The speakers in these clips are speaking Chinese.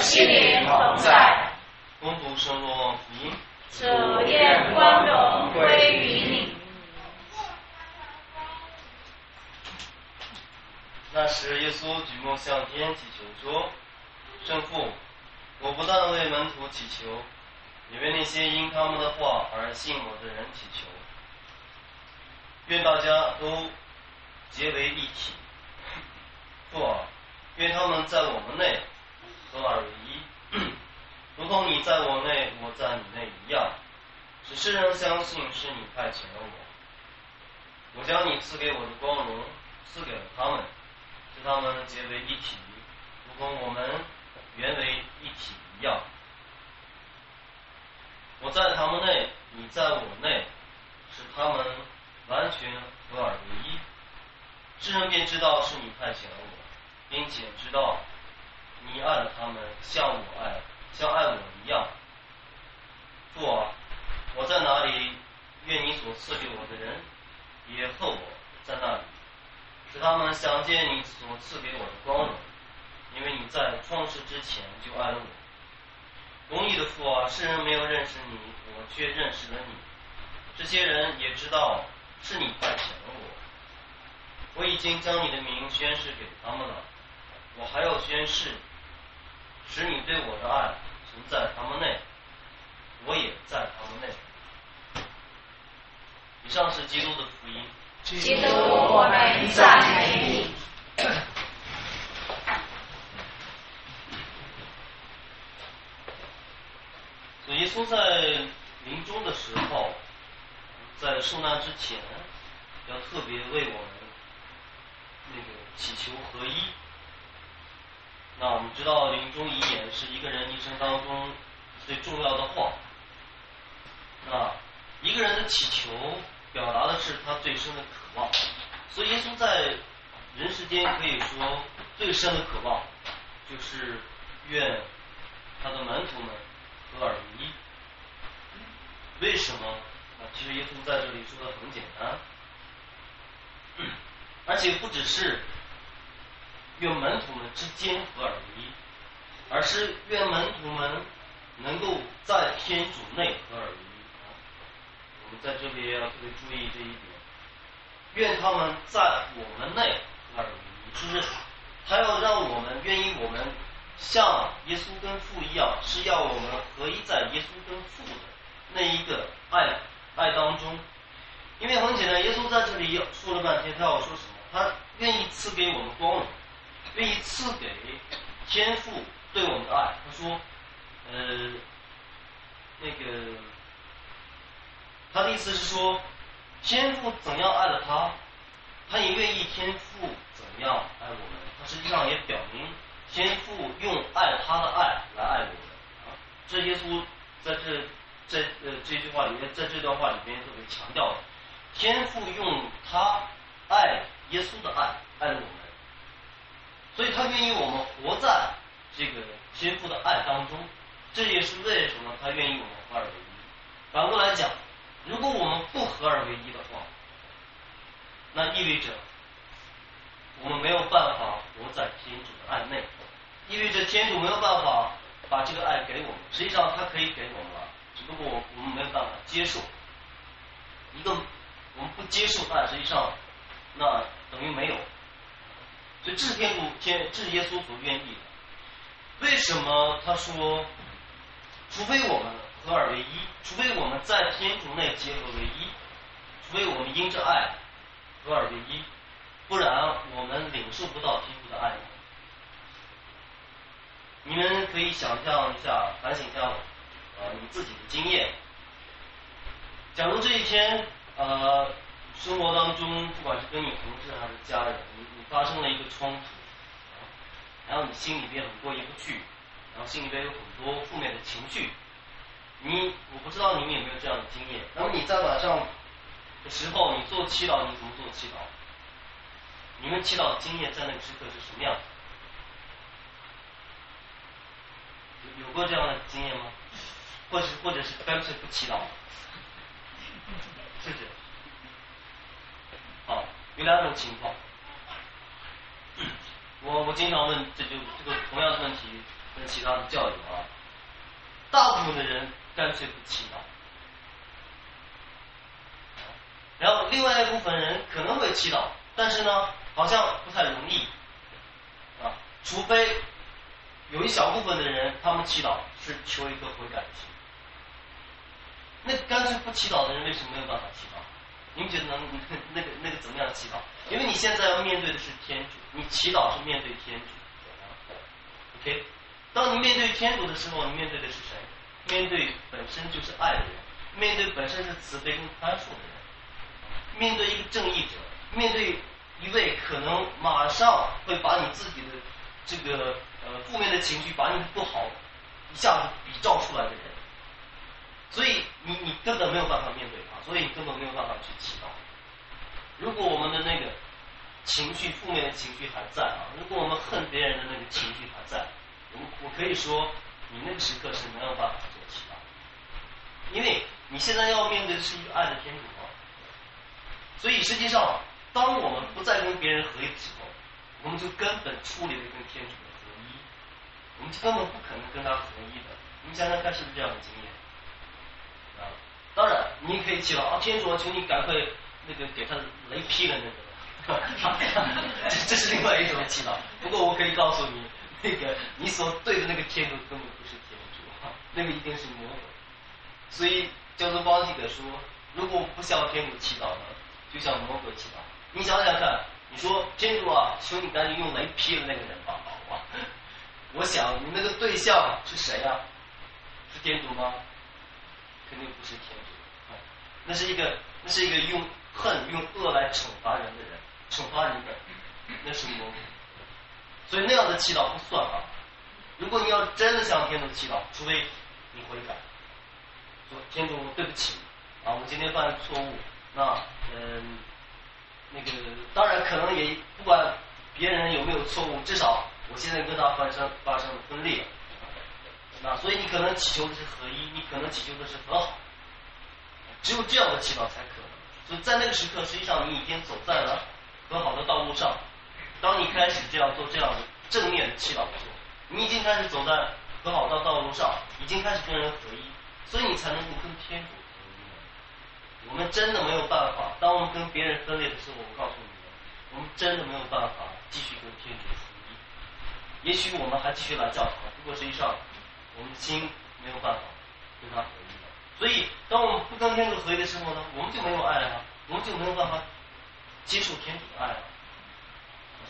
心灵同在。恭读圣若望福音。主愿光荣归于你。那时，耶稣举目向天祈求说：“圣父，我不但为门徒祈求，也为那些因他们的话而信我的人祈求。愿大家都结为一体。父啊，愿他们在我们内合二为一，如同你在我内，我在你内一样，使世人相信是你派遣了我。我将你赐给我的光荣赐给了他们。”使他们结为一体，如同我们原为一体一样。我在他们内，你在我内，使他们完全合二为一。世人便知道是你派遣了我，并且知道你爱了他们，像我爱，像爱我一样。父啊，我在哪里，愿你所赐给我的人也和我在那里。使他们想见你所赐给我的光荣，因为你在创世之前就爱了我。公义的父啊，世人没有认识你，我却认识了你。这些人也知道是你派遣了我。我已经将你的名宣示给他们了，我还要宣誓，使你对我的爱存在他们内，我也在他们内。以上是基督的福音。基督，我们赞美你。主耶稣在临终的时候，在受难之前，要特别为我们那个祈求合一。那我们知道，临终遗言是一个人一生当中最重要的话。那一个人的祈求。表达的是他最深的渴望，所以耶稣在人世间可以说最深的渴望，就是愿他的门徒们合而为一。为什么？啊，其实耶稣在这里说的很简单，而且不只是愿门徒们之间合而为一，而是愿门徒们能够在天主内合而为一。我们在这里要特别注意这一点，愿他们在我们内合而为一，就是他要让我们愿意我们像耶稣跟父一样，是要我们合一在耶稣跟父的那一个爱爱当中。因为很简单，耶稣在这里要说了半天，他要说什么？他愿意赐给我们光荣，愿意赐给天父对我们的爱。他说，呃，那个。他的意思是说，天父怎样爱了他，他也愿意天父怎样爱我们。他实际上也表明，天父用爱他的爱来爱我们。这耶稣在这在呃这句话里面，在这段话里边特别强调了，天父用他爱耶稣的爱爱了我们，所以他愿意我们活在这个天父的爱当中。这也是为什么他愿意我们合二为一。反过来讲。如果我们不合二为一的话，那意味着我们没有办法活在天主的爱内，意味着天主没有办法把这个爱给我们。实际上，他可以给我们了，只不过我们没有办法接受。一个我们不接受爱，实际上那等于没有。所以，这是天主天，这是耶稣所愿意的。为什么他说，除非我们？合二为一，除非我们在天主内结合为一，除非我们因着爱合二为一，不然我们领受不到天主的爱。你们可以想象一下，反省一下，呃，你自己的经验。假如这一天，呃，生活当中，不管是跟你同事还是家人，你你发生了一个冲突，然后你心里边很过意不去，然后心里边有很多负面的情绪。你我不知道你们有没有这样的经验。那么你在晚上的时候，你做祈祷，你怎么做祈祷？你们祈祷的经验在那个时刻是什么样子？有有过这样的经验吗？或者或者是干脆不祈祷？是不是？有两种情况。我我经常问，这就这个同样的问题，跟其他的教友啊，大部分的人干脆不祈祷。然后另外一部分人可能会祈祷，但是呢，好像不太容易啊，除非有一小部分的人，他们祈祷是求一个悔改的心。那干脆不祈祷的人，为什么没有办法祈祷？您觉得能 那个那个怎么样祈祷？因为你现在要面对的是天主，你祈祷是面对天主。OK，当你面对天主的时候，你面对的是谁？面对本身就是爱的人，面对本身是慈悲跟宽恕的人。面对一个正义者，面对一位可能马上会把你自己的这个呃负面的情绪，把你的不好一下子比照出来的人，所以你你根本没有办法面对他，所以你根本没有办法去祈祷。如果我们的那个情绪负面的情绪还在啊，如果我们恨别人的那个情绪还在，我我可以说你那个时刻是没有办法去做祈祷，因为你现在要面对的是一个爱的天主啊。所以实际上，当我们不再跟别人合一的时候，我们就根本处理了跟天主的合一，我们就根本不可能跟他合一的。你想想看，是不是这样的经验？当然，你可以祈祷啊，天主，求你赶快那个给他雷劈了那个，这 这是另外一种祈祷。不过我可以告诉你，那个你所对的那个天主根本不是天主，那个一定是魔鬼。所以教宗方济各说，如果不向天主祈祷呢？就向魔鬼祈祷，你想想看，你说天主啊，求你赶紧用雷劈了那个人吧，好吧？我想你那个对象是谁呀？是天主吗？肯定不是天主，那是一个那是一个用恨用恶来惩罚人的人，惩罚人的，那是魔鬼。所以那样的祈祷不算啊。如果你要真的向天主祈祷，除非你悔改，说天主对不起啊，我今天犯了错误。那嗯，那个当然可能也不管别人有没有错误，至少我现在跟他发生发生了分裂，那所以你可能祈求的是合一，你可能祈求的是和好，只有这样的祈祷才可能。所以在那个时刻，实际上你已经走在了和好的道路上。当你开始这样做这样的正面的祈祷的时候，你已经开始走在和好的道路上，已经开始跟人合一，所以你才能够跟天主合一。我们真的没有办法。当我们跟别人分裂的时候，我告诉你们，我们真的没有办法继续跟天主合一。也许我们还继续来教堂，不过实际上我们的心没有办法跟他合一。所以，当我们不跟天主合一的时候呢，我们就没有爱了，我们就没有办法接受天主的爱了。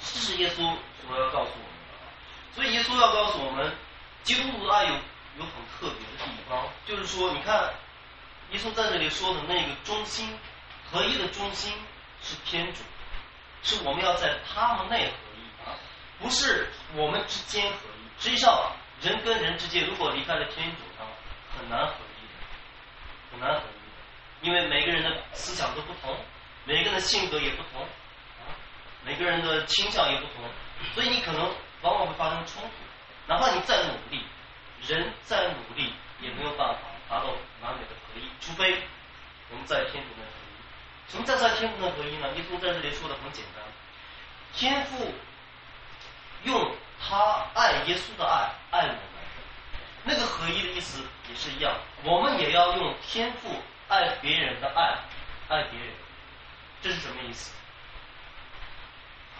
这是耶稣所要告诉我们的。所以，耶稣要告诉我们，基督徒的爱有有很特别的地方，就是说，你看。耶稣在这里说的那个中心合一的中心是天主，是我们要在他们内合一啊，不是我们之间合一。实际上，人跟人之间如果离开了天主呢，很难合一的，很难合一的，因为每个人的思想都不同，每个人的性格也不同，每个人的倾向也不同，所以你可能往往会发生冲突。哪怕你再努力，人再努力也没有办法。达到完美的合一，除非我们在天主内合一。什么叫在天主内合一呢？耶稣在这里说的很简单，天父用他爱耶稣的爱爱我们，那个合一的意思也是一样，我们也要用天赋爱别人的爱爱别人，这是什么意思？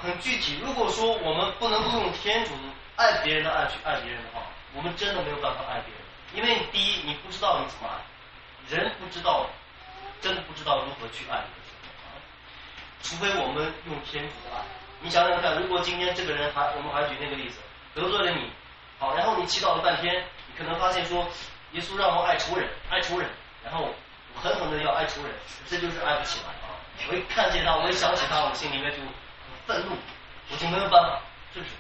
很具体，如果说我们不能够用天主爱别人的爱去爱别人的话，我们真的没有办法爱别人。因为第一，你不知道你怎么爱，人不知道，真的不知道如何去爱。除非我们用天主的爱。你想想看，如果今天这个人还，我们还举那个例子，得罪了你，好，然后你祈祷了半天，你可能发现说，耶稣让我爱仇人，爱仇人，然后我狠狠的要爱仇人，这就是爱不起来啊。我一看见他，我一想起他，我心里面就很愤怒，我就没有办法，是不是？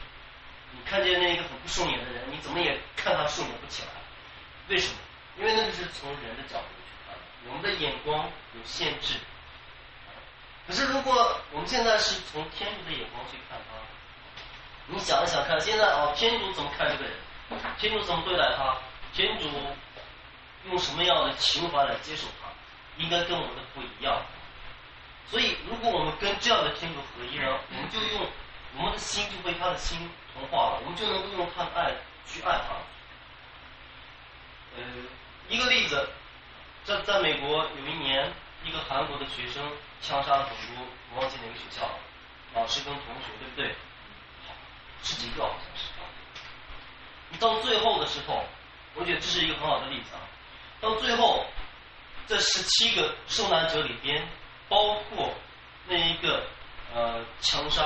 你看见那个很不顺眼的人，你怎么也看他顺眼不起来。为什么？因为那个是从人的角度去看，我们的眼光有限制。可是如果我们现在是从天主的眼光去看他，你想一想看，现在哦，天主怎么看这个人？天主怎么对待他？天主用什么样的情怀来接受他？应该跟我们的不一样。所以，如果我们跟这样的天主合一呢，我们就用我们的心就被他的心同化了，我们就能够用他的爱去爱他。呃，一个例子，在在美国有一年，一个韩国的学生枪杀了很多，我忘记哪个学校，老师跟同学，对不对？好，十几个好像是。你到最后的时候，我觉得这是一个很好的例子啊。到最后，这十七个受难者里边，包括那一个呃枪杀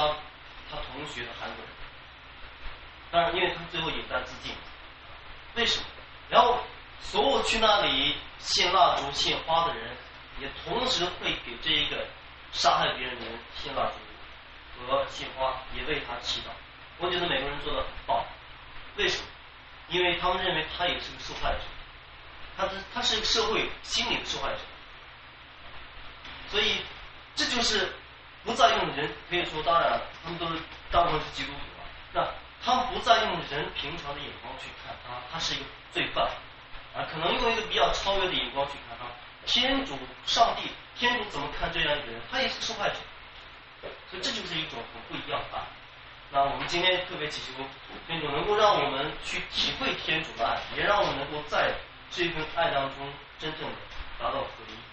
他同学的韩国人，当然，因为他最后也在自尽。为什么？然后所有去那里献蜡烛、献花的人，也同时会给这一个杀害别人的人献蜡烛和献花，也为他祈祷。我觉得美国人做的很棒。为什么？因为他们认为他也是个受害者，他是他是一个社会心理的受害者，所以这就是不再用人可以说，当然他们都是大部分是基督徒啊，那他们不再用人平常的眼光去看他，他是一个罪犯啊，可能用一个比较超越的眼光去看他。天主、上帝、天主怎么看这样一个人？他也是受害者，所以这就是一种很不一样的爱。那我们今天特别祈求天主能够让我们去体会天主的爱，也让我们能够在这份爱当中真正的达到合一。